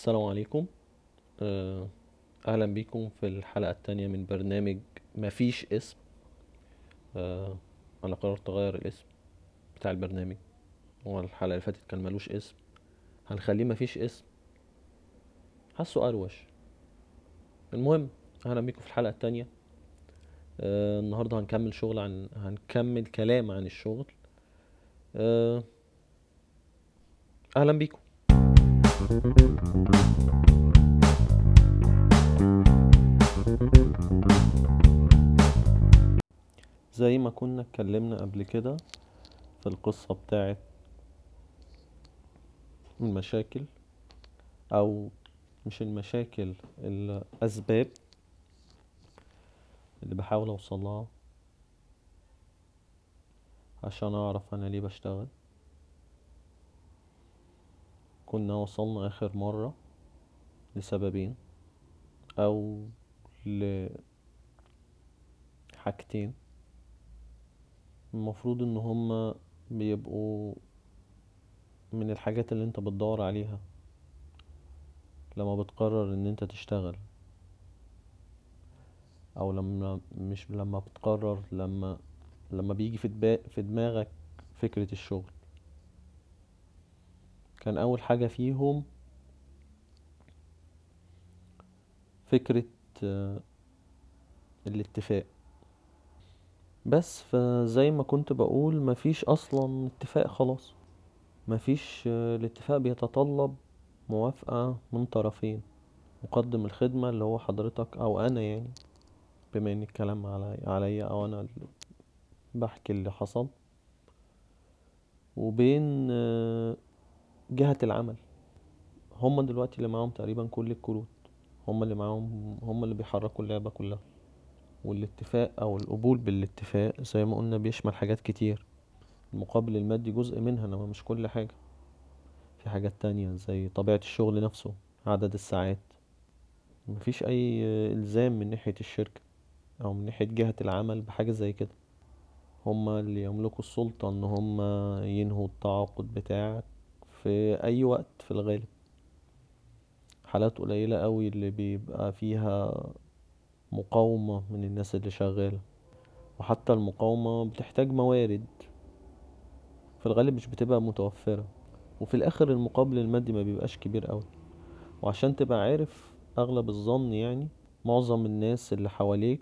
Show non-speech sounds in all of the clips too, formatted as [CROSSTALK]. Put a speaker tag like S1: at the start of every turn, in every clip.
S1: السلام عليكم. آه، أهلا بيكم في الحلقة التانية من برنامج مفيش اسم. آه، أنا قررت أغير الاسم بتاع البرنامج. هو الحلقة اللي فاتت كان ملوش اسم. هنخليه مفيش اسم. حاسه أروش. المهم أهلا بيكم في الحلقة التانية. آه، النهاردة هنكمل شغل عن هنكمل كلام عن الشغل. أهلا بيكم. زي ما كنا اتكلمنا قبل كده في القصة بتاعت المشاكل أو مش المشاكل الأسباب اللي بحاول أوصلها عشان أعرف أنا ليه بشتغل. كنا وصلنا آخر مرة لسببين أو لحاجتين. المفروض إن هما بيبقوا من الحاجات اللي أنت بتدور عليها لما بتقرر إن أنت تشتغل أو لما مش لما بتقرر لما لما بيجي في في دماغك فكرة الشغل. كان أول حاجة فيهم فكرة آه، الاتفاق. بس فزي ما كنت بقول مفيش أصلا اتفاق خلاص. مفيش آه، الاتفاق بيتطلب موافقة من طرفين. مقدم الخدمة اللي هو حضرتك أو أنا يعني بما إن الكلام علي أو أنا اللي بحكي اللي حصل. وبين آه، جهة العمل. هما دلوقتي اللي معاهم تقريبا كل الكروت. هما اللي معاهم هما اللي بيحركوا اللعبة كلها. والاتفاق أو القبول بالاتفاق زي ما قلنا بيشمل حاجات كتير. المقابل المادي جزء منها إنما مش كل حاجة. في حاجات تانية زي طبيعة الشغل نفسه عدد الساعات. مفيش أي إلزام من ناحية الشركة أو من ناحية جهة العمل بحاجة زي كده. هما اللي يملكوا السلطة إن هما ينهوا التعاقد بتاعك في أي وقت في الغالب. حالات قليلة قوي اللي بيبقى فيها مقاومة من الناس اللي شغالة. وحتى المقاومة بتحتاج موارد. في الغالب مش بتبقى متوفرة. وفي الآخر المقابل المادي ما بيبقاش كبير قوي. وعشان تبقى عارف أغلب الظن يعني معظم الناس اللي حواليك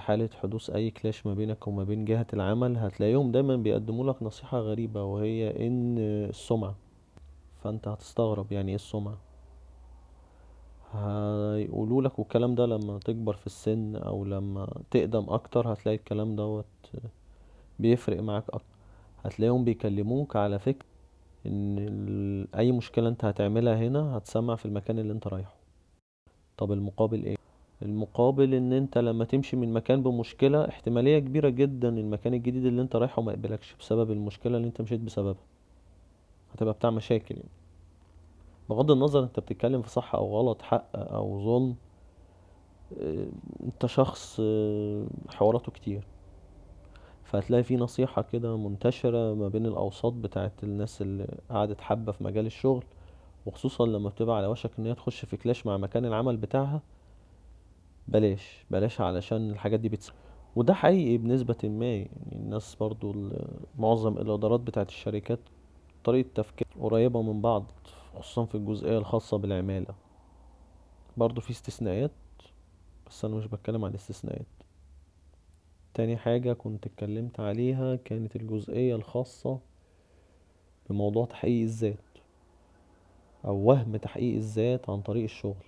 S1: في حالة حدوث أي كلاش ما بينك وما بين جهة العمل هتلاقيهم دايما بيقدموا لك نصيحة غريبة وهي إن السمعة. فأنت هتستغرب يعني إيه السمعة؟ هيقولوا لك والكلام ده لما تكبر في السن أو لما تقدم أكتر هتلاقي الكلام دوت بيفرق معاك أكتر. هتلاقيهم بيكلموك على فكرة ال- أي مشكلة أنت هتعملها هنا هتسمع في المكان اللي أنت رايحه. طب المقابل إيه؟ المقابل إن أنت لما تمشي من مكان بمشكلة احتمالية كبيرة جدا المكان الجديد اللي أنت رايحه ما يقبلكش بسبب المشكلة اللي أنت مشيت بسببها. هتبقى بتاع مشاكل يعني. بغض النظر أنت بتتكلم في صح أو غلط حق أو ظلم آه، أنت شخص آه، حواراته كتير. فهتلاقي في نصيحة كده منتشرة ما بين الأوساط بتاعت الناس اللي قعدت حبة في مجال الشغل وخصوصا لما بتبقى على وشك إن هي تخش في كلاش مع مكان العمل بتاعها. بلاش بلاش علشان الحاجات دي بتس وده حقيقي بنسبة ما يعني الناس برضو معظم الإدارات بتاعت الشركات طريقة تفكير قريبة من بعض خصوصا في الجزئية الخاصة بالعمالة. برضو في استثناءات بس أنا مش بتكلم عن الاستثناءات تاني حاجة كنت اتكلمت عليها كانت الجزئية الخاصة بموضوع تحقيق الذات أو وهم تحقيق الذات عن طريق الشغل.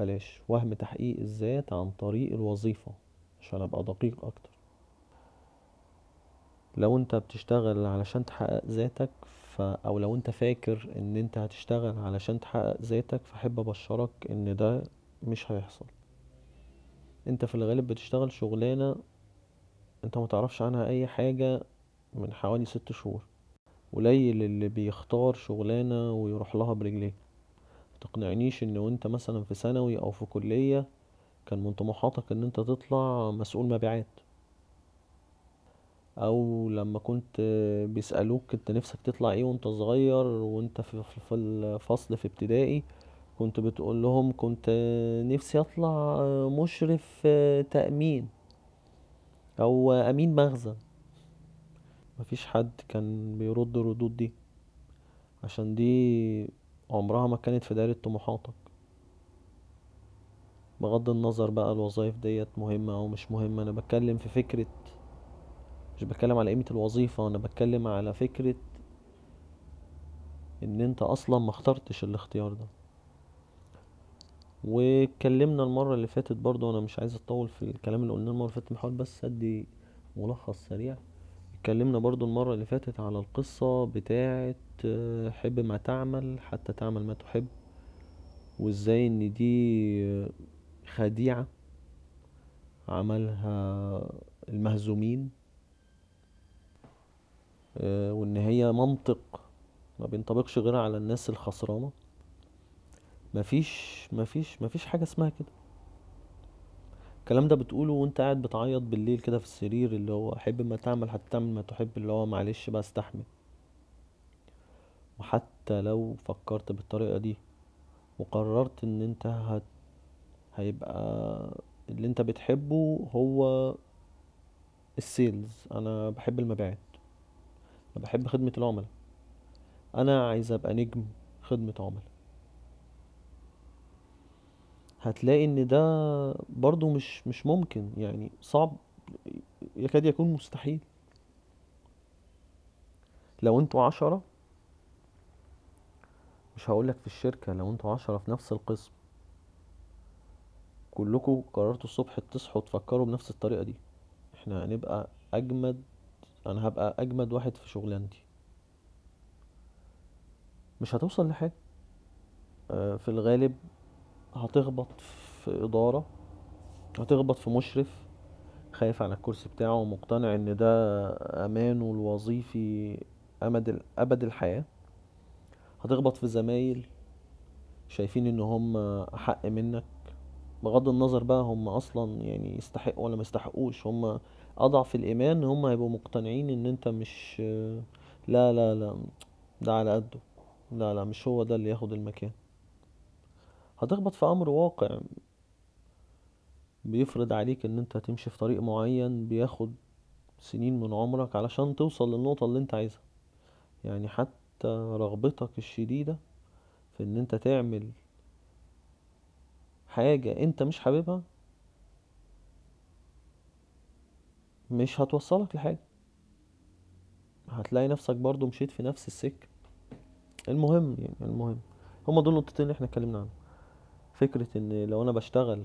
S1: بلاش. وهم تحقيق الذات عن طريق الوظيفة عشان أبقى دقيق أكتر. لو أنت بتشتغل علشان تحقق ذاتك ف... أو لو أنت فاكر إن أنت هتشتغل علشان تحقق ذاتك فاحب أبشرك إن ده مش هيحصل. أنت في الغالب بتشتغل شغلانة أنت متعرفش عنها أي حاجة من حوالي ست شهور. قليل اللي بيختار شغلانة ويروح لها برجليه. متقنعنيش إن وأنت مثلا في ثانوي أو في كلية كان من طموحاتك إن أنت تطلع مسؤول مبيعات. أو لما كنت بيسألوك أنت نفسك تطلع إيه وأنت صغير وأنت في في الفصل في ابتدائي كنت بتقول لهم كنت نفسي أطلع مشرف تأمين أو أمين مخزن. مفيش حد كان بيرد الردود دي. عشان دي عمرها ما كانت في دايرة طموحاتك. بغض النظر بقى الوظايف ديت مهمة أو مش مهمة أنا بتكلم في فكرة مش بتكلم على قيمة الوظيفة أنا بتكلم على فكرة إن أنت أصلا ما اخترتش الاختيار ده. واتكلمنا المرة اللي فاتت برضو أنا مش عايز أطول في الكلام اللي قلناه المرة اللي فاتت محاول بس أدي ملخص سريع. اتكلمنا برضو المرة اللي فاتت على القصة بتاعة حب ما تعمل حتى تعمل ما تحب وازاي ان دي خديعة عملها المهزومين وان هي منطق ما بينطبقش غير على الناس الخسرانة. مفيش مفيش مفيش حاجة اسمها كده. الكلام ده بتقوله وانت قاعد بتعيط بالليل كده في السرير اللي هو حب ما تعمل حتى تعمل ما تحب اللي هو معلش بقى استحمل. وحتى لو فكرت بالطريقة دي وقررت ان انت هت هيبقى اللي انت بتحبه هو السيلز. أنا بحب المبيعات. أنا بحب خدمة العملاء. أنا عايز ابقى نجم خدمة عملاء. هتلاقي إن ده برضو مش مش ممكن. يعني صعب يكاد يكون مستحيل. لو أنتوا عشرة مش هقولك في الشركة لو أنتوا عشرة في نفس القسم كلكوا قررتوا الصبح تصحوا تفكروا بنفس الطريقة دي. إحنا هنبقى أجمد أنا هبقى أجمد واحد في شغلانتي. مش هتوصل لحاجة. آه، في الغالب هتخبط في إدارة هتخبط في مشرف خايف على الكرسي بتاعه ومقتنع إن ده أمانه الوظيفي أمد أبد الحياة. هتخبط في زمايل شايفين إن هم أحق منك. بغض النظر بقى هم أصلا يعني يستحقوا ولا ما يستحقوش. هم أضعف الإيمان هم هيبقوا مقتنعين إن أنت مش لا لا لا ده على قده. لا لا مش هو ده اللي ياخد المكان. هتخبط في أمر واقع بيفرض عليك إن أنت تمشي في طريق معين بياخد سنين من عمرك علشان توصل للنقطة اللي أنت عايزها. يعني حتى رغبتك الشديدة في إن أنت تعمل حاجة أنت مش حاببها مش هتوصلك لحاجة. هتلاقي نفسك برضو مشيت في نفس السكة. المهم يعني المهم. هما دول النقطتين اللي إحنا اتكلمنا عنهم. فكرة إن لو أنا بشتغل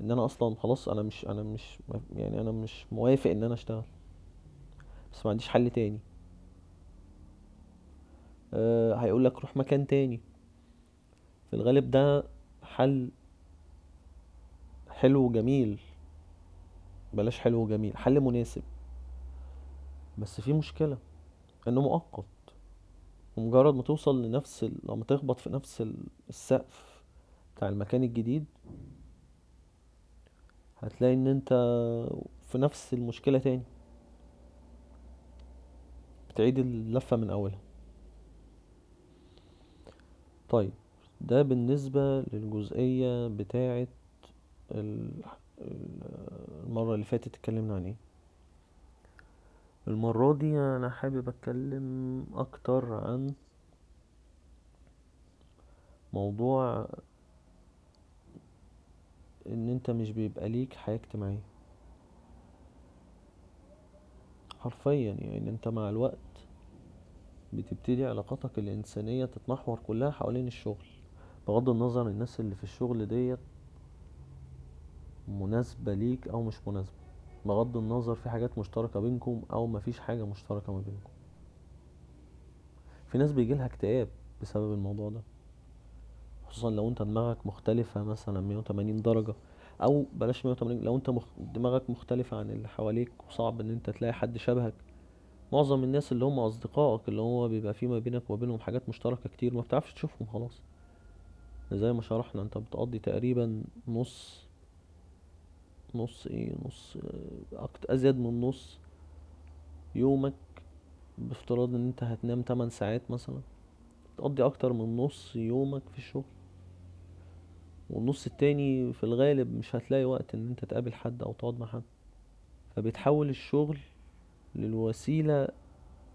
S1: إن أنا أصلا خلاص أنا مش أنا مش يعني أنا مش موافق إن أنا أشتغل. بس ما عنديش حل تاني. أه هيقول لك روح مكان تاني. في الغالب ده حل حلو وجميل. بلاش حلو وجميل حل مناسب. بس في مشكلة إنه مؤقت. ومجرد ما توصل لنفس. لما تخبط في نفس السقف بتاع المكان الجديد هتلاقي إن أنت في نفس المشكلة تاني. بتعيد اللفة من أولها. طيب ده بالنسبة للجزئية بتاعة المرة اللي فاتت اتكلمنا عن إيه. المرة دي أنا حابب أتكلم أكتر عن موضوع إن أنت مش بيبقى ليك حياة اجتماعية. حرفيا يعني أنت مع الوقت بتبتدي علاقاتك الإنسانية تتمحور كلها حوالين الشغل بغض النظر الناس اللي في الشغل ديت مناسبة ليك أو مش مناسبة. بغض النظر في حاجات مشتركة بينكم أو مفيش حاجة مشتركة ما بينكم. في ناس بيجيلها اكتئاب بسبب الموضوع ده. خصوصا لو أنت دماغك مختلفة مثلا 180 درجة أو بلاش 180 لو أنت مخ... دماغك مختلفة عن اللي حواليك وصعب إن أنت تلاقي حد شبهك معظم الناس اللي هم أصدقائك اللي هو بيبقى في ما بينك وما بينهم حاجات مشتركة كتير ما بتعرفش تشوفهم خلاص. زي ما شرحنا أنت بتقضي تقريبا نص نص إيه؟ نص أكتر أزيد من نص يومك بافتراض إن أنت هتنام 8 ساعات مثلا. تقضي أكتر من نص يومك في الشغل. والنص التاني في الغالب مش هتلاقي وقت إن أنت تقابل حد أو تقعد مع حد. فبتحول الشغل للوسيلة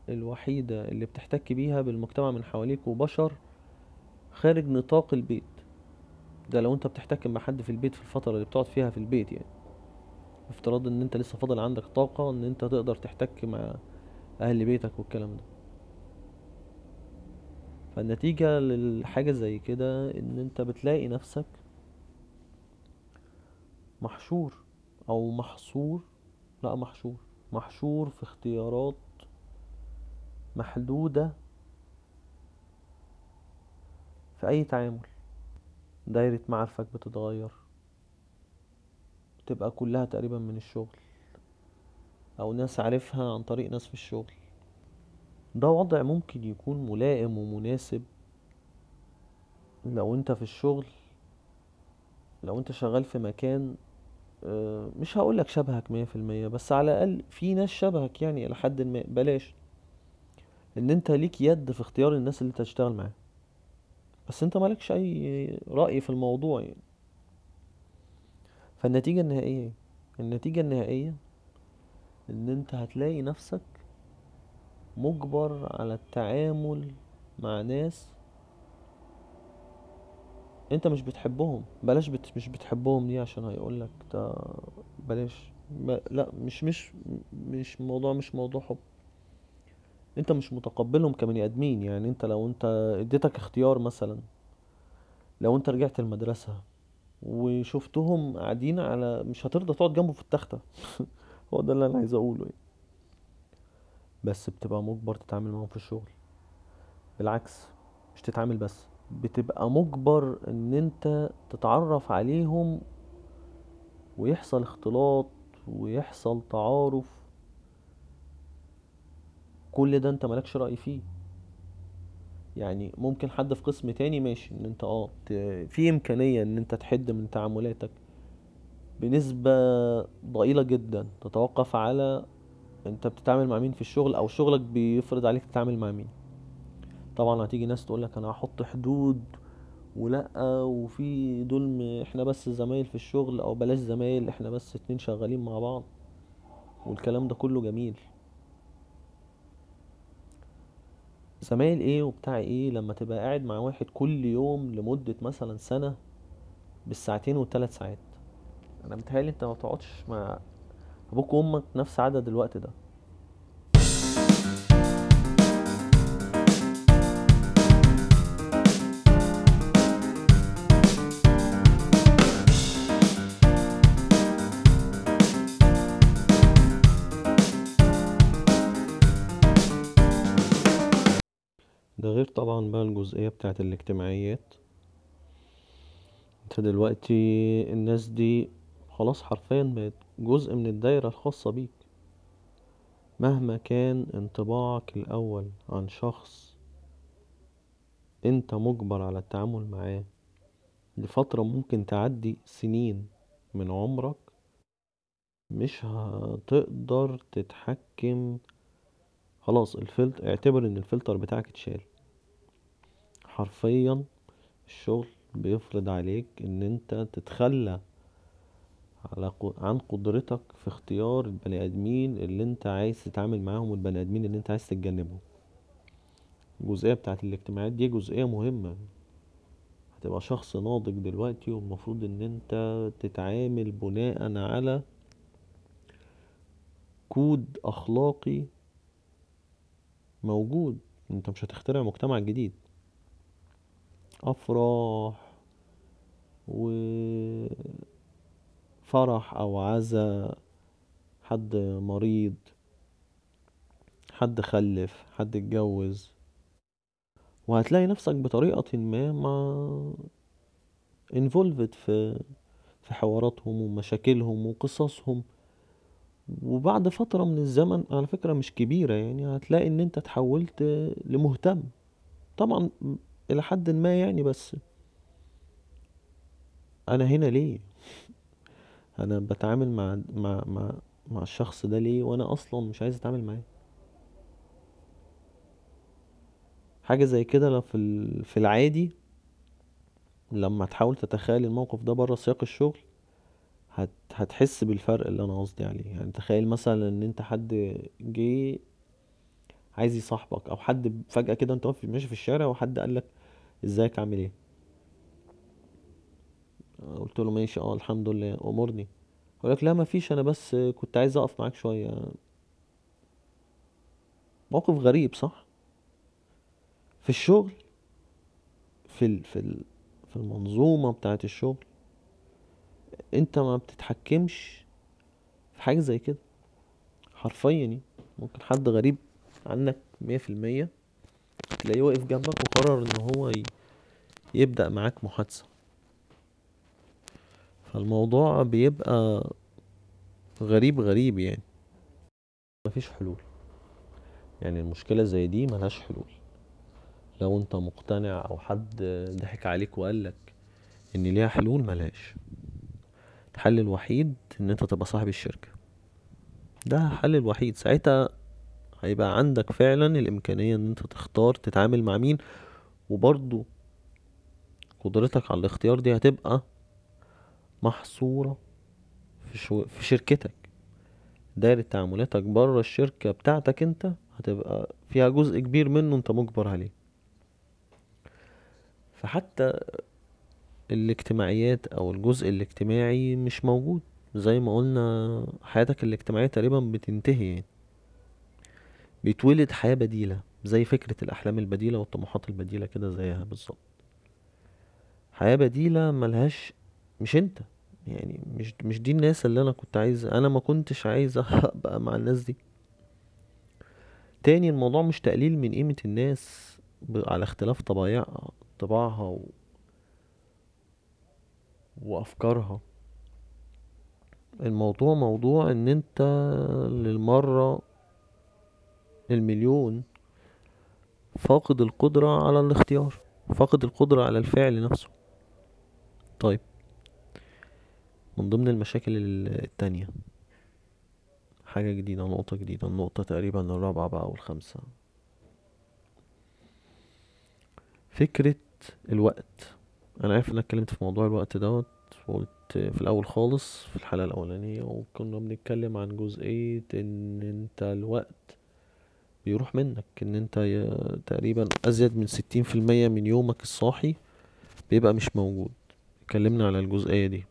S1: الوحيدة اللي بتحتك بيها بالمجتمع من حواليك وبشر خارج نطاق البيت. ده لو أنت بتحتك مع حد في البيت في الفترة اللي بتقعد فيها في البيت يعني. افتراض إن أنت لسه فاضل عندك طاقة إن أنت تقدر تحتك مع أهل بيتك والكلام ده. فالنتيجة للحاجة زي كده إن أنت بتلاقي نفسك محشور أو محصور؟ لا محشور. محشور في اختيارات محدودة في أي تعامل. دايرة معارفك بتتغير بتبقى كلها تقريبا من الشغل أو ناس عارفها عن طريق ناس في الشغل. ده وضع ممكن يكون ملائم ومناسب. لو أنت في الشغل لو أنت شغال في مكان آه، مش هقولك شبهك مية في المية بس على الأقل في ناس شبهك يعني إلى حد ما. بلاش. إن أنت ليك يد في اختيار الناس اللي أنت هتشتغل معاهم. بس أنت مالكش أي رأي في الموضوع يعني. فالنتيجة النهائية؟ النتيجة النهائية إن أنت هتلاقي نفسك مجبر على التعامل مع ناس انت مش بتحبهم. بلاش بت... مش بتحبهم دي عشان هيقولك ده بلاش. لا مش مش مش موضوع مش موضوع حب. انت مش متقبلهم كبني ادمين. يعني انت لو انت اديتك اختيار مثلا لو انت رجعت المدرسة وشفتهم قاعدين على مش هترضى تقعد جنبه في التختة. [LAUGHS] هو ده اللي أنا عايز أقوله يعني. بس بتبقى مجبر تتعامل معاهم في الشغل. بالعكس مش تتعامل بس. بتبقى مجبر إن أنت تتعرف عليهم ويحصل اختلاط ويحصل تعارف. كل ده أنت مالكش رأي فيه. يعني ممكن حد في قسم تاني ماشي إن أنت آه في إمكانية إن أنت تحد من تعاملاتك بنسبة ضئيلة جدا. تتوقف على أنت بتتعامل مع مين في الشغل أو شغلك بيفرض عليك تتعامل مع مين. طبعا هتيجي ناس تقولك أنا هحط حدود ولا وفي دول إحنا بس زمايل في الشغل أو بلاش زمايل إحنا بس اتنين شغالين مع بعض. والكلام ده كله جميل. زمايل إيه وبتاع إيه لما تبقى قاعد مع واحد كل يوم لمدة مثلا سنة بالساعتين والثلاث ساعات؟ أنا متهيألي أنت ما بتقعدش مع أبوك وأمك نفس عدد الوقت ده. الجزئية بتاعت الاجتماعيات. انت دلوقتي الناس دي خلاص حرفيا بقت جزء من الدايرة الخاصة بيك. مهما كان انطباعك الأول عن شخص انت مجبر على التعامل معاه لفترة ممكن تعدي سنين من عمرك مش هتقدر تتحكم. خلاص الفلتر اعتبر إن الفلتر بتاعك اتشال. حرفيا الشغل بيفرض عليك إن أنت تتخلى على عن قدرتك في اختيار البني آدمين اللي أنت عايز تتعامل معاهم والبني آدمين اللي أنت عايز تتجنبهم. الجزئية بتاعت الاجتماعات دي جزئية مهمة. هتبقى شخص ناضج دلوقتي والمفروض إن أنت تتعامل بناء على كود أخلاقي موجود. أنت مش هتخترع مجتمع جديد. أفراح وفرح أو عزا حد مريض حد خلف حد اتجوز. وهتلاقي نفسك بطريقة ما ما involved في في حواراتهم ومشاكلهم وقصصهم. وبعد فترة من الزمن على فكرة مش كبيرة يعني هتلاقي إن أنت اتحولت لمهتم. طبعا إلى حد ما يعني بس أنا هنا ليه؟ أنا بتعامل مع مع مع مع الشخص ده ليه وأنا أصلا مش عايز أتعامل معاه؟ حاجة زي كده لو في في العادي لما تحاول تتخيل الموقف ده بره سياق الشغل هت هتحس بالفرق اللي أنا قصدي عليه. يعني تخيل مثلا إن أنت حد جه عايز يصاحبك أو حد فجأة كده أنت واقف ماشي في الشارع وحد قالك ازيك عامل إيه؟ قلت له ماشي آه الحمد لله. أمرني. يقول لك لا مفيش أنا بس كنت عايز أقف معاك شوية. موقف غريب صح؟ في الشغل في ال... في ال... في المنظومة بتاعه الشغل أنت ما بتتحكمش في حاجة زي كده. حرفيا يعني ممكن حد غريب عنك مية في المية. تلاقيه واقف جنبك وقرر إن هو. يبدأ معاك محادثة. فالموضوع بيبقى غريب غريب يعني. مفيش حلول. يعني المشكلة زي دي ملهاش حلول. لو أنت مقتنع أو حد ضحك عليك وقالك إن ليها حلول ملهاش. الحل الوحيد إن أنت تبقى صاحب الشركة. ده الحل الوحيد. ساعتها هيبقى عندك فعلا الإمكانية إن أنت تختار تتعامل مع مين وبرضو قدرتك على الاختيار دي هتبقى محصورة في, شو في شركتك. دايرة تعاملاتك بره الشركة بتاعتك أنت هتبقى فيها جزء كبير منه أنت مجبر عليه. فحتى الاجتماعيات أو الجزء الاجتماعي مش موجود. زي ما قلنا حياتك الاجتماعية تقريبا بتنتهي يعني. بيتولد حياة بديلة زي فكرة الأحلام البديلة والطموحات البديلة كده زيها بالظبط. حياة بديلة ملهاش مش أنت يعني مش مش دي الناس اللي أنا كنت عايز أنا ما كنتش عايز [LAUGHS] أبقى مع الناس دي. تاني الموضوع مش تقليل من قيمة الناس على اختلاف طبايع طباعها و... وأفكارها. الموضوع موضوع إن أنت للمرة المليون فاقد القدرة على الاختيار فاقد القدرة على الفعل نفسه. طيب من ضمن المشاكل التانية حاجة جديدة نقطة جديدة النقطة تقريبا الرابعة بقى أو الخامسة. فكرة الوقت أنا عارف إن أنا اتكلمت في موضوع الوقت دوت وقلت في الأول خالص في الحلقة الأولانية وكنا بنتكلم عن جزئية إن أنت الوقت بيروح منك إن أنت تقريبا أزيد من ستين في المية من يومك الصاحي بيبقى مش موجود. اتكلمنا على الجزئية دي.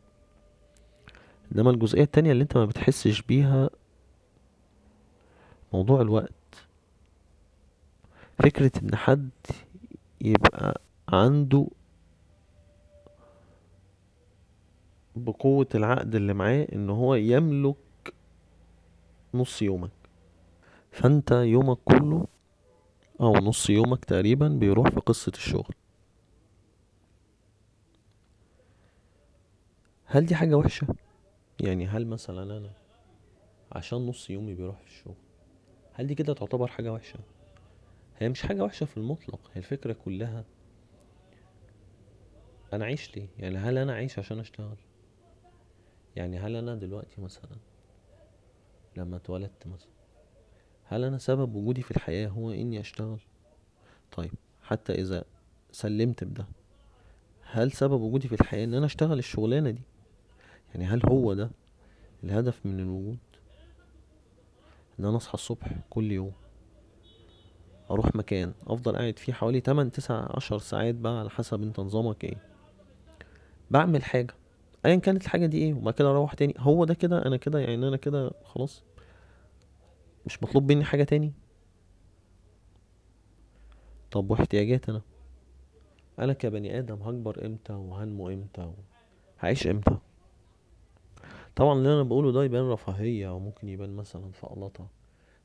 S1: إنما الجزئية التانية اللي أنت ما بتحسش بيها موضوع الوقت. فكرة إن حد يبقى عنده بقوة العقد اللي معاه إن هو يملك نص يومك. فانت يومك كله أو نص يومك تقريبا بيروح في قصة الشغل. هل دي حاجة وحشة؟ يعني هل مثلا أنا عشان نص يومي بيروح في الشغل هل دي كده تعتبر حاجة وحشة؟ هي مش حاجة وحشة في المطلق هي الفكرة كلها أنا عايش ليه؟ يعني هل أنا عايش عشان أشتغل؟ يعني هل أنا دلوقتي مثلا لما اتولدت مثلا هل أنا سبب وجودي في الحياة هو إني أشتغل؟ طيب حتى إذا سلمت بده هل سبب وجودي في الحياة إن أنا أشتغل الشغلانة دي؟ يعني هل هو ده الهدف من الوجود؟ إن أنا أصحى الصبح كل يوم أروح مكان أفضل قاعد فيه حوالي 8 9 10 ساعات بقى على حسب أنت نظامك إيه. بعمل حاجة ايا كانت الحاجة دي إيه وبعد كده أروح تاني هو ده كده أنا كده يعني أنا كده خلاص؟ مش مطلوب مني حاجة تاني؟ طب واحتياجات أنا؟ أنا كبني آدم هكبر إمتى وهنمو إمتى هعيش إمتى؟ طبعا اللي أنا بقوله ده يبان رفاهية أو ممكن يبان مثلا فقلطة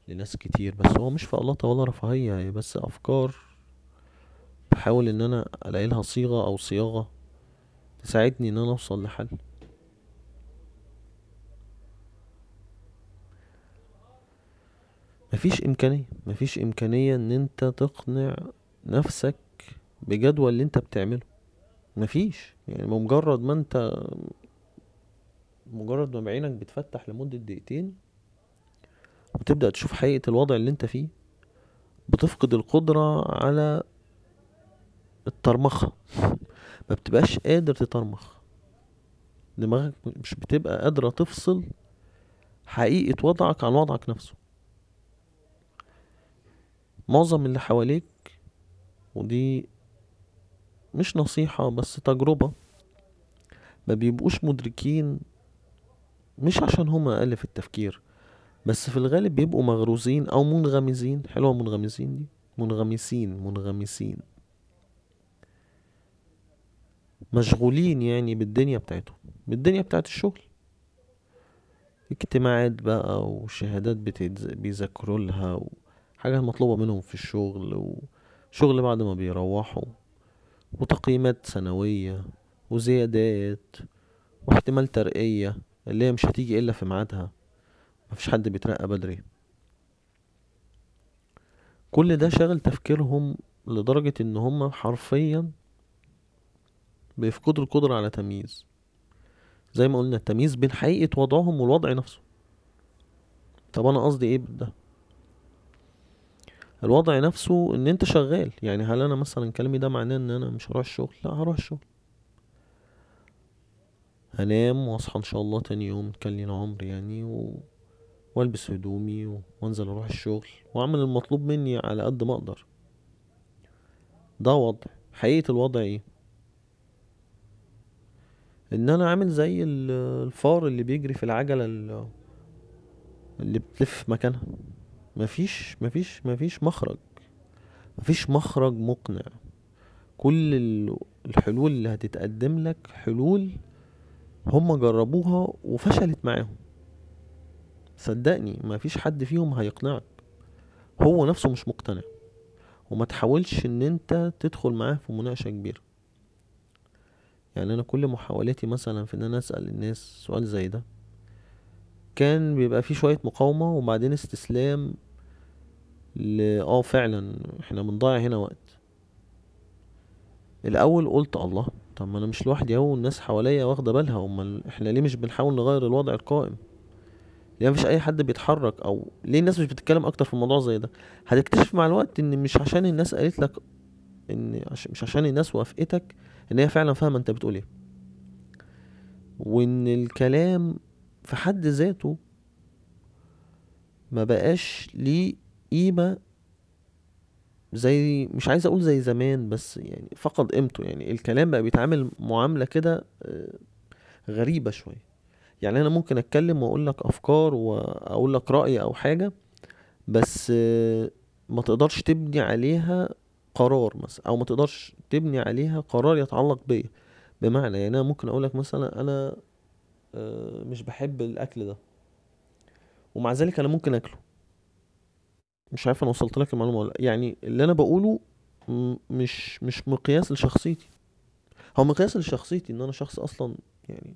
S1: لناس كتير بس هو مش فقلطة ولا رفاهية هي بس أفكار بحاول إن أنا ألاقي لها صيغة أو صياغة تساعدني إن أنا أوصل لحل. مفيش إمكانية. مفيش إمكانية إن أنت تقنع نفسك بجدول اللي أنت بتعمله. مفيش. يعني بمجرد ما أنت مجرد ما بعينك بتفتح لمدة دقيقتين وتبدأ تشوف حقيقة الوضع اللي أنت فيه بتفقد القدرة على الترمخة. [LAUGHS] ما بتبقاش قادر تترمخ. دماغك مش بتبقى قادرة تفصل حقيقة وضعك عن وضعك نفسه. معظم اللي حواليك ودي مش نصيحة بس تجربة ما بيبقوش مدركين مش عشان هما أقل في التفكير بس في الغالب بيبقوا مغروزين أو منغمزين حلوة منغمزين دي؟ منغمسين منغمسين. مشغولين يعني بالدنيا بتاعتهم بالدنيا بتاعت الشغل. اجتماعات بقى وشهادات بيذاكروا لها وحاجات مطلوبة منهم في الشغل وشغل بعد ما بيروحوا وتقييمات سنوية وزيادات واحتمال ترقية اللي هي مش هتيجي إلا في ميعادها. مفيش حد بيترقى بدري. كل ده شغل تفكيرهم لدرجة إن هم حرفيا بيفقدوا القدرة على تمييز. زي ما قلنا التمييز بين حقيقة وضعهم والوضع نفسه. طب أنا قصدي إيه بده؟ الوضع نفسه إن أنت شغال. يعني هل أنا مثلا كلامي ده معناه إن أنا مش هروح الشغل؟ لا هروح الشغل. هنام وأصحى إن شاء الله تاني يوم كان لينا عمر يعني و... والبس هدومي وأنزل أروح الشغل وأعمل المطلوب مني على قد ما أقدر. ده وضع. حقيقة الوضع إيه؟ إن أنا عامل زي الفار اللي بيجري في العجلة اللي بتلف مكانها. مفيش مفيش مفيش مخرج. مفيش مخرج مقنع. كل الحلول اللي هتتقدم لك حلول هم جربوها وفشلت معاهم. صدقني مفيش حد فيهم هيقنعك. هو نفسه مش مقتنع. وما تحاولش إن أنت تدخل معاه في مناقشة كبيرة. يعني أنا كل محاولاتي مثلا في إن أنا أسأل الناس سؤال زي ده كان بيبقى فيه شوية مقاومة وبعدين استسلام آه فعلا إحنا بنضيع هنا وقت. الأول قلت الله طب ما أنا مش لوحدي أهو الناس حواليا واخدة بالها أمال إحنا ليه مش بنحاول نغير الوضع القائم؟ ليه مفيش أي حد بيتحرك؟ أو ليه الناس مش بتتكلم أكتر في الموضوع زي ده؟ هتكتشف مع الوقت إن مش عشان الناس قالت لك إن. مش عشان الناس وافقتك إن هي فعلا فاهمة أنت بتقول إيه. وإن الكلام في حد ذاته ما بقاش ليه قيمة زي مش عايز أقول زي زمان بس يعني فقد قيمته. يعني الكلام بقى بيتعامل معاملة كده آه، غريبة شوية. يعني أنا ممكن أتكلم وأقول لك أفكار وأقول لك رأي أو حاجة بس آه، ما تقدرش تبني عليها قرار مثلا أو ما تقدرش تبني عليها قرار يتعلق بيا. بمعنى يعني أنا ممكن أقول لك مثلا أنا آه، مش بحب الأكل ده ومع ذلك أنا ممكن أكله. مش عارف أنا وصلت لك المعلومة ولا يعني اللي أنا بقوله مش مش مقياس لشخصيتي. هو مقياس لشخصيتي إن أنا شخص أصلا يعني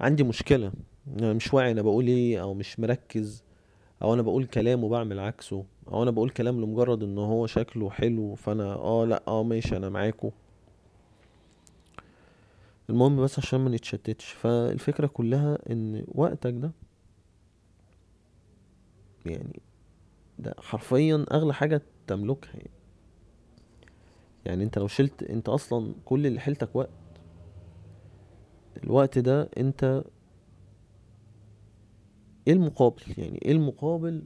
S1: عندي مشكلة. أنا مش واعي أنا بقول إيه أو مش مركز أو أنا بقول كلام وبعمل عكسه أو أنا بقول كلام لمجرد إن هو شكله حلو فأنا آه لأ آه ماشي أنا معاكو. المهم بس عشان ما نتشتتش. فالفكرة كلها إن وقتك ده يعني ده حرفيا أغلى حاجة تملكها يعني. يعني أنت لو شلت أنت أصلا كل اللي حيلتك وقت. الوقت ده أنت إيه المقابل؟ يعني إيه المقابل؟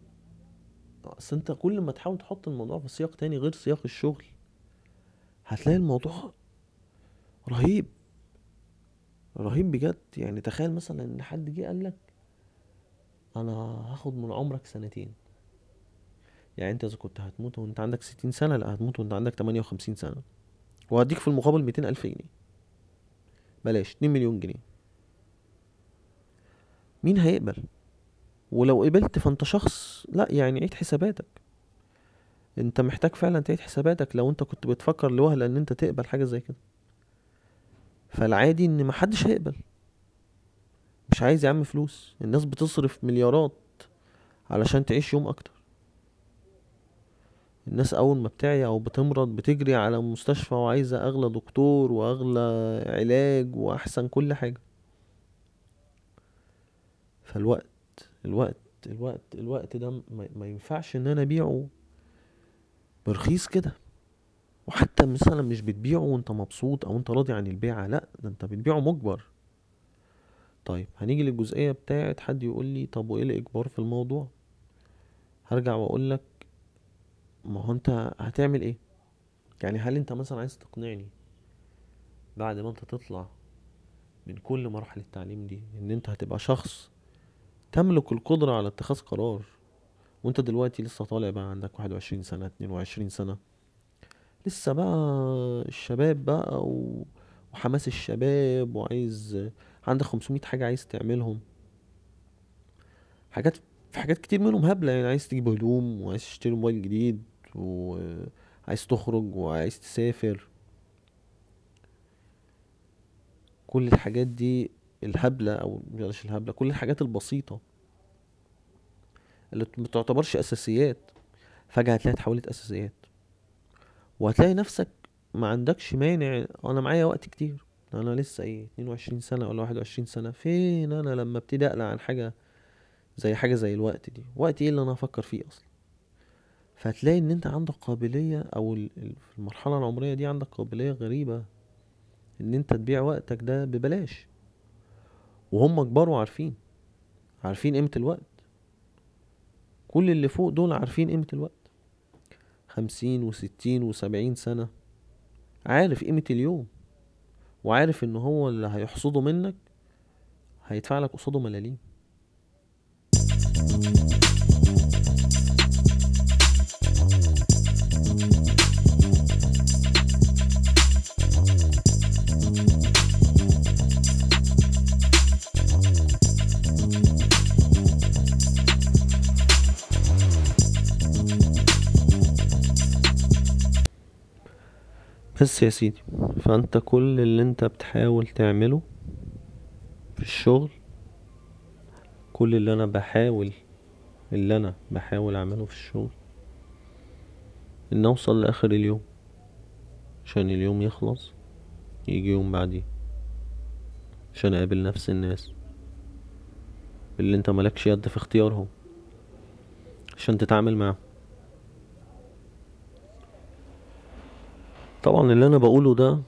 S1: أصل أنت كل ما تحاول تحط الموضوع في سياق تاني غير سياق الشغل هتلاقي الموضوع رهيب. رهيب بجد. يعني تخيل مثلا إن حد جه قالك أنا هاخد من عمرك سنتين. يعني انت اذا كنت هتموت وانت عندك ستين سنة لا هتموت وانت عندك تمانية وخمسين سنة. وهديك في المقابل ميتين ألف جنيه. بلاش اتنين مليون جنيه. مين هيقبل؟ ولو قبلت فانت شخص لا يعني عيد حساباتك. انت محتاج فعلا تعيد حساباتك لو انت كنت بتفكر لوهلة ان انت تقبل حاجة زي كده. فالعادي ان محدش هيقبل. مش عايز يا عم فلوس. الناس بتصرف مليارات علشان تعيش يوم أكتر. الناس أول ما بتعيا أو بتمرض بتجري على مستشفى وعايزة أغلى دكتور وأغلى علاج وأحسن كل حاجة. فالوقت الوقت الوقت الوقت ده ما ينفعش إن أنا أبيعه. برخيص كده. وحتى مثلا مش بتبيعه وأنت مبسوط أو أنت راضي عن البيعة لأ ده أنت بتبيعه مجبر. طيب هنيجي للجزئية بتاعت حد يقول لي طب وإيه الإجبار في الموضوع؟ هرجع وأقول لك ما هو انت هتعمل إيه؟ يعني هل انت مثلا عايز تقنعني بعد ما انت تطلع من كل مراحل التعليم دي إن انت هتبقى شخص تملك القدرة على اتخاذ قرار وانت دلوقتي لسه طالع بقى عندك واحد وعشرين سنة اتنين وعشرين سنة؟ لسه بقى الشباب بقى. وحماس الشباب وعايز عندك خمسمية حاجة عايز تعملهم. حاجات في حاجات كتير منهم هبلة يعني عايز تجيب هدوم وعايز تشتري موبايل جديد. وعايز تخرج وعايز تسافر. كل الحاجات دي الهبلة أو بلاش الهبلة كل الحاجات البسيطة اللي متعتبرش أساسيات فجأة هتلاقيها اتحولت أساسيات. وهتلاقي نفسك ما عندكش مانع أنا معايا وقت كتير. أنا لسه إيه 22 سنة ولا 21 سنة فين أنا لما أبتدي أقلق عن حاجة زي حاجة زي الوقت دي؟ وقت إيه اللي أنا أفكر فيه أصلا؟ فهتلاقي إن أنت عندك قابلية أو في المرحلة العمرية دي عندك قابلية غريبة إن أنت تبيع وقتك ده ببلاش. وهم كبار وعارفين عارفين قيمة الوقت. كل اللي فوق دول عارفين قيمة الوقت. خمسين وستين وسبعين سنة عارف قيمة اليوم. وعارف إن هو اللي هيحصده منك هيدفع لك قصاده ملاليم. بس يا سيدي فأنت كل اللي أنت بتحاول تعمله في الشغل كل اللي أنا بحاول اللي أنا بحاول أعمله في الشغل إن أوصل لآخر اليوم عشان اليوم يخلص يجي يوم بعديه عشان أقابل نفس الناس اللي أنت ملكش يد في اختيارهم عشان تتعامل معاهم. طبعا اللي أنا بقوله ده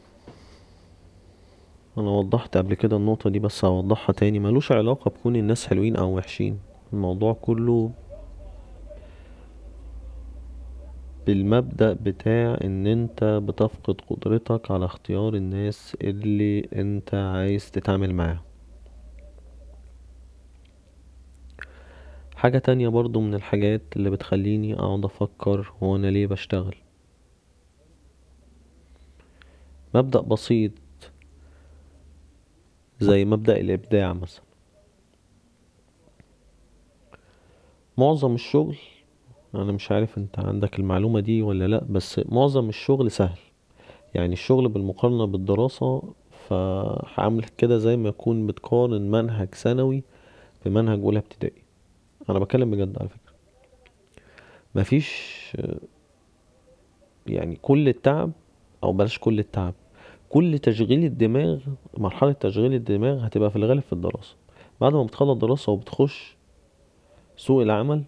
S1: أنا وضحت قبل كده النقطة دي بس هوضحها تاني. ملوش علاقة بكون الناس حلوين أو وحشين. الموضوع كله بالمبدأ بتاع إن أنت بتفقد قدرتك على اختيار الناس اللي أنت عايز تتعامل معاهم. حاجة تانية برضو من الحاجات اللي بتخليني أقعد أفكر هو أنا ليه بشتغل. مبدأ بسيط زي مبدأ الإبداع مثلا. معظم الشغل أنا مش عارف أنت عندك المعلومة دي ولا لأ بس معظم الشغل سهل. يعني الشغل بالمقارنة بالدراسة فهعمل كده زي ما يكون بتقارن منهج ثانوي بمنهج أولى ابتدائي. أنا بتكلم بجد على فكرة. مفيش يعني كل التعب أو بلاش كل التعب كل تشغيل الدماغ مرحلة تشغيل الدماغ هتبقى في الغالب في الدراسة. بعد ما بتخلص دراسة وبتخش سوق العمل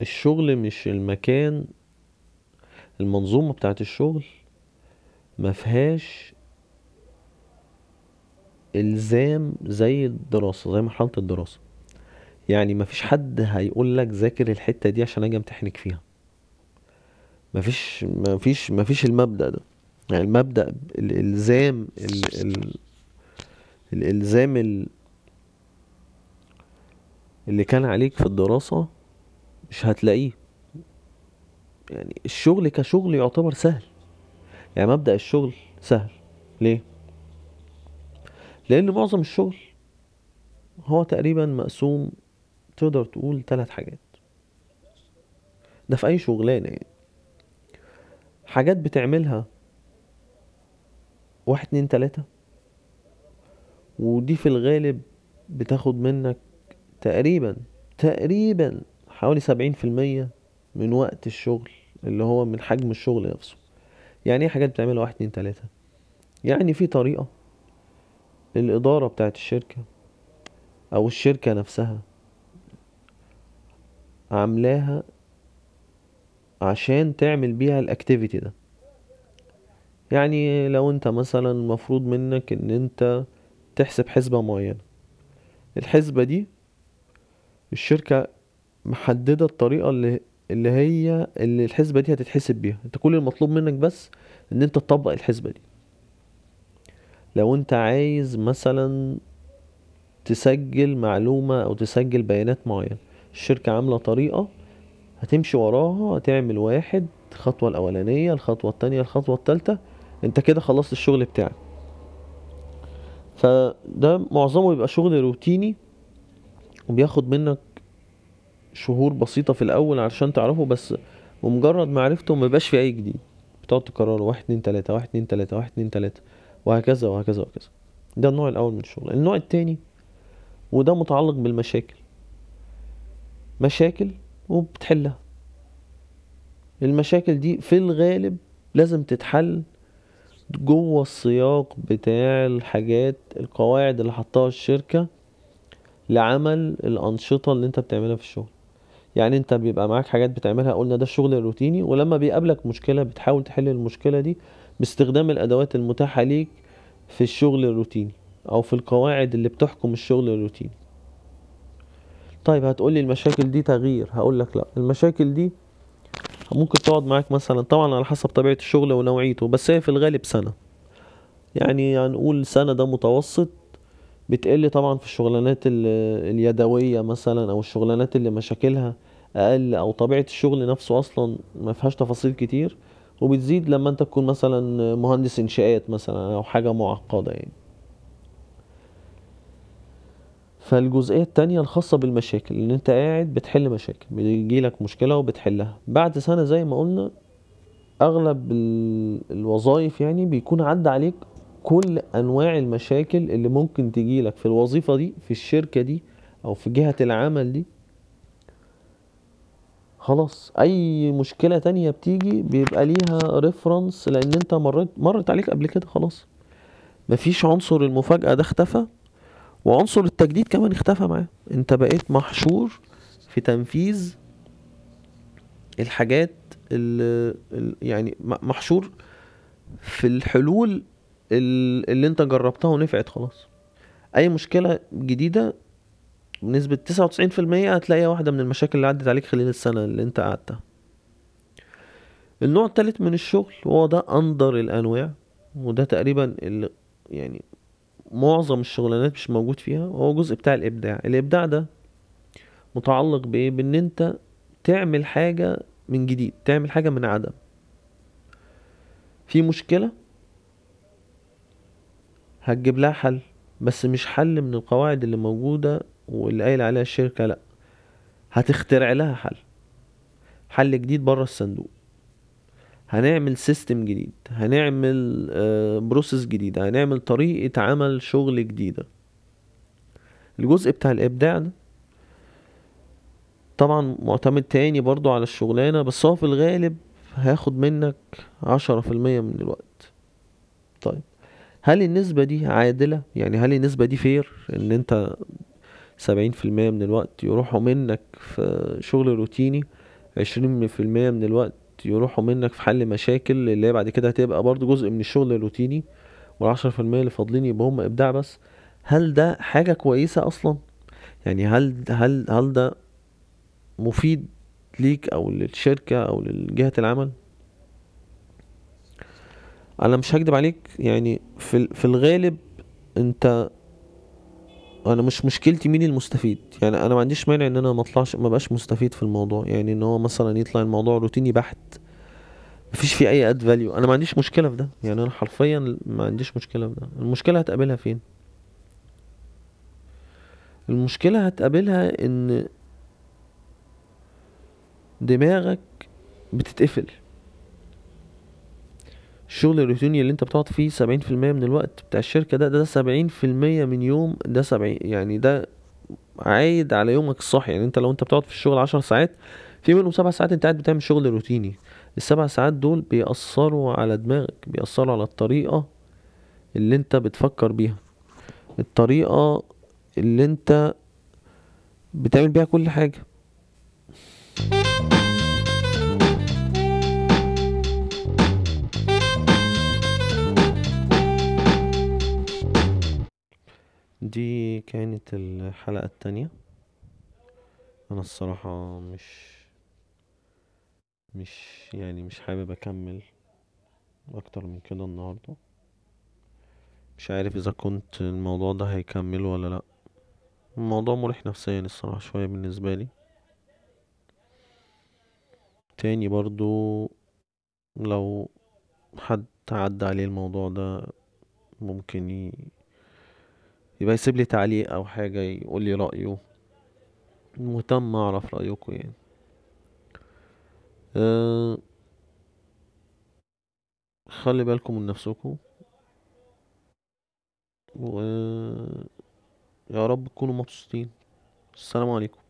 S1: الشغل مش المكان المنظومة بتاعت الشغل مفيهاش إلزام زي الدراسة زي مرحلة الدراسة. يعني مفيش حد هيقول لك ذاكر الحتة دي عشان أجي امتحنك فيها. مفيش مفيش مفيش المبدأ ده. يعني المبدأ الإلزام ال ال الإلزام ال اللي كان عليك في الدراسة مش هتلاقيه. يعني الشغل كشغل يعتبر سهل. يعني مبدأ الشغل سهل. ليه؟ لأن معظم الشغل هو تقريبا مقسوم تقدر تقول ثلاث حاجات. ده في أي شغلانة يعني. حاجات بتعملها واحد اتنين تلاتة. ودي في الغالب بتاخد منك تقريبا تقريبا حوالي سبعين في المية من وقت الشغل اللي هو من حجم الشغل نفسه. يعني إيه حاجات بتعملها واحد اتنين تلاتة؟ يعني في طريقة الإدارة بتاعت الشركة أو الشركة نفسها عاملاها عشان تعمل بيها الأكتيفيتي ده. يعني لو انت مثلا المفروض منك إن انت تحسب حسبة معينة. الحسبة دي الشركة محددة الطريقة اللي اللي هي اللي الحسبة دي هتتحسب بيها. انت كل المطلوب منك بس إن انت تطبق الحسبة دي. لو انت عايز مثلا تسجل معلومة أو تسجل بيانات معينة الشركة عاملة طريقة هتمشي وراها هتعمل واحد الخطوة الأولانية الخطوة التانية الخطوة التالتة انت كده خلصت الشغل بتاعك. فده معظمه بيبقى شغل روتيني وبياخد منك شهور بسيطة في الأول علشان تعرفه بس بمجرد معرفته مبيبقاش فيه أي جديد. بتقعد تكرره واحد اتنين تلاتة واحد اتنين تلاتة واحد اتنين تلاتة وهكذا وهكذا وهكذا. ده النوع الأول من الشغل. النوع التاني وده متعلق بالمشاكل. مشاكل وبتحلها. المشاكل دي في الغالب لازم تتحل جوه السياق بتاع الحاجات القواعد اللي حطها الشركة لعمل الأنشطة اللي انت بتعملها في الشغل. يعني انت بيبقى معاك حاجات بتعملها قلنا ده الشغل الروتيني ولما بيقابلك مشكلة بتحاول تحل المشكلة دي باستخدام الأدوات المتاحة ليك في الشغل الروتيني أو في القواعد اللي بتحكم الشغل الروتيني. طيب هتقولي المشاكل دي تغيير هقولك لا. المشاكل دي ممكن تقعد معاك مثلا طبعا على حسب طبيعة الشغل ونوعيته بس هي في الغالب سنة. يعني هنقول سنة ده متوسط بتقل طبعا في الشغلانات ال- اليدوية مثلا أو الشغلانات اللي مشاكلها أقل أو طبيعة الشغل نفسه أصلا ما فيهاش تفاصيل كتير. وبتزيد لما أنت تكون مثلا مهندس إنشاءات مثلا أو حاجة معقدة يعني. فالجزئية التانية الخاصة بالمشاكل إن أنت قاعد بتحل مشاكل بيجيلك مشكلة وبتحلها. بعد سنة زي ما قلنا أغلب ال- الوظائف يعني بيكون عدى عليك كل أنواع المشاكل اللي ممكن تجيلك في الوظيفة دي في الشركة دي أو في جهة العمل دي. خلاص أي مشكلة تانية بتيجي بيبقى ليها ريفرنس لأن أنت مريت مرت عليك قبل كده خلاص. مفيش عنصر المفاجأة ده اختفى. وعنصر التجديد كمان اختفى معاه. انت بقيت محشور في تنفيذ الحاجات اللي يعني محشور في الحلول ال- اللي انت جربتها ونفعت خلاص. أي مشكلة جديدة بنسبة تسعة وتسعين في المية هتلاقيها واحدة من المشاكل اللي عدت عليك خلال السنة اللي انت قعدتها. النوع التالت من الشغل وهو ده أندر الأنواع وده تقريبا اللي يعني معظم الشغلانات مش موجود فيها وهو جزء بتاع الإبداع. الإبداع ده متعلق بإيه؟ بإن أنت تعمل حاجة من جديد تعمل حاجة من عدم. في مشكلة هتجيب لها حل بس مش حل من القواعد اللي موجودة واللي قايل عليها الشركة لأ هتخترع لها حل. حل جديد بره الصندوق. هنعمل system جديد هنعمل process جديدة هنعمل طريقة عمل شغل جديدة. الجزء بتاع الإبداع ده طبعا معتمد تاني برضو على الشغلانة بس هو في الغالب هياخد منك عشرة في المية من الوقت. طيب هل النسبة دي عادلة؟ يعني هل النسبة دي فير إن أنت سبعين في المية من الوقت يروحوا منك في شغل روتيني عشرين في المية من الوقت يروحوا منك في حل مشاكل اللي هي بعد كده هتبقى برضو جزء من الشغل الروتيني والعشرة في المية اللي فاضلين يبقى هم إبداع بس. هل ده حاجة كويسة أصلا؟ يعني هل هل هل ده مفيد ليك أو للشركة أو لجهة العمل؟ أنا مش هكدب عليك يعني في في الغالب أنت أنا مش مشكلتي مين المستفيد. يعني أنا ما عنديش مانع إن أنا ما أطلعش ما بقاش مستفيد في الموضوع. يعني إن هو مثلا يطلع الموضوع روتيني بحت مفيش فيه أي اد فاليو أنا ما عنديش مشكلة في ده. يعني أنا حرفيا ما عنديش مشكلة في ده. المشكلة هتقابلها فين؟ المشكلة هتقابلها إن دماغك بتتقفل. الشغل الروتيني اللي أنت بتقعد فيه سبعين في المية من الوقت بتاع الشركة ده ده سبعين في المية من يوم ده سبعين يعني ده عايد على يومك الصحي يعني أنت لو أنت بتقعد في الشغل عشر ساعات في منهم سبع ساعات أنت قاعد بتعمل شغل روتيني. السبع ساعات دول بيأثروا على دماغك بيأثروا على الطريقة اللي أنت بتفكر بيها. الطريقة اللي أنت بتعمل بيها كل حاجة. دي كانت الحلقة التانية. أنا الصراحة مش مش يعني مش حابب أكمل أكتر من كده النهاردة. مش عارف إذا كنت الموضوع ده هيكمل ولا لأ. الموضوع مريح نفسيا الصراحة شوية بالنسبة لي. تاني برضو لو حد عدى عليه الموضوع ده ممكن ي... يبقى يسيب لي تعليق أو حاجة يقول لي رأيه. مهتم أعرف رأيكم يعني. أه خلي بالكم من نفسكم. و يا رب تكونوا مبسوطين. السلام عليكم.